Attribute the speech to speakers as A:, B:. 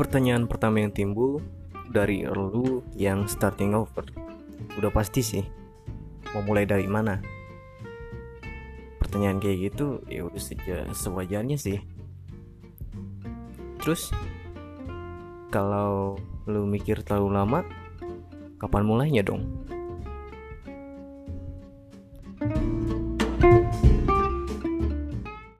A: pertanyaan pertama yang timbul dari lu yang starting over. Udah pasti sih mau mulai dari mana? Pertanyaan kayak gitu ya udah saja sewajarnya sih. Terus kalau lu mikir terlalu lama kapan mulainya dong?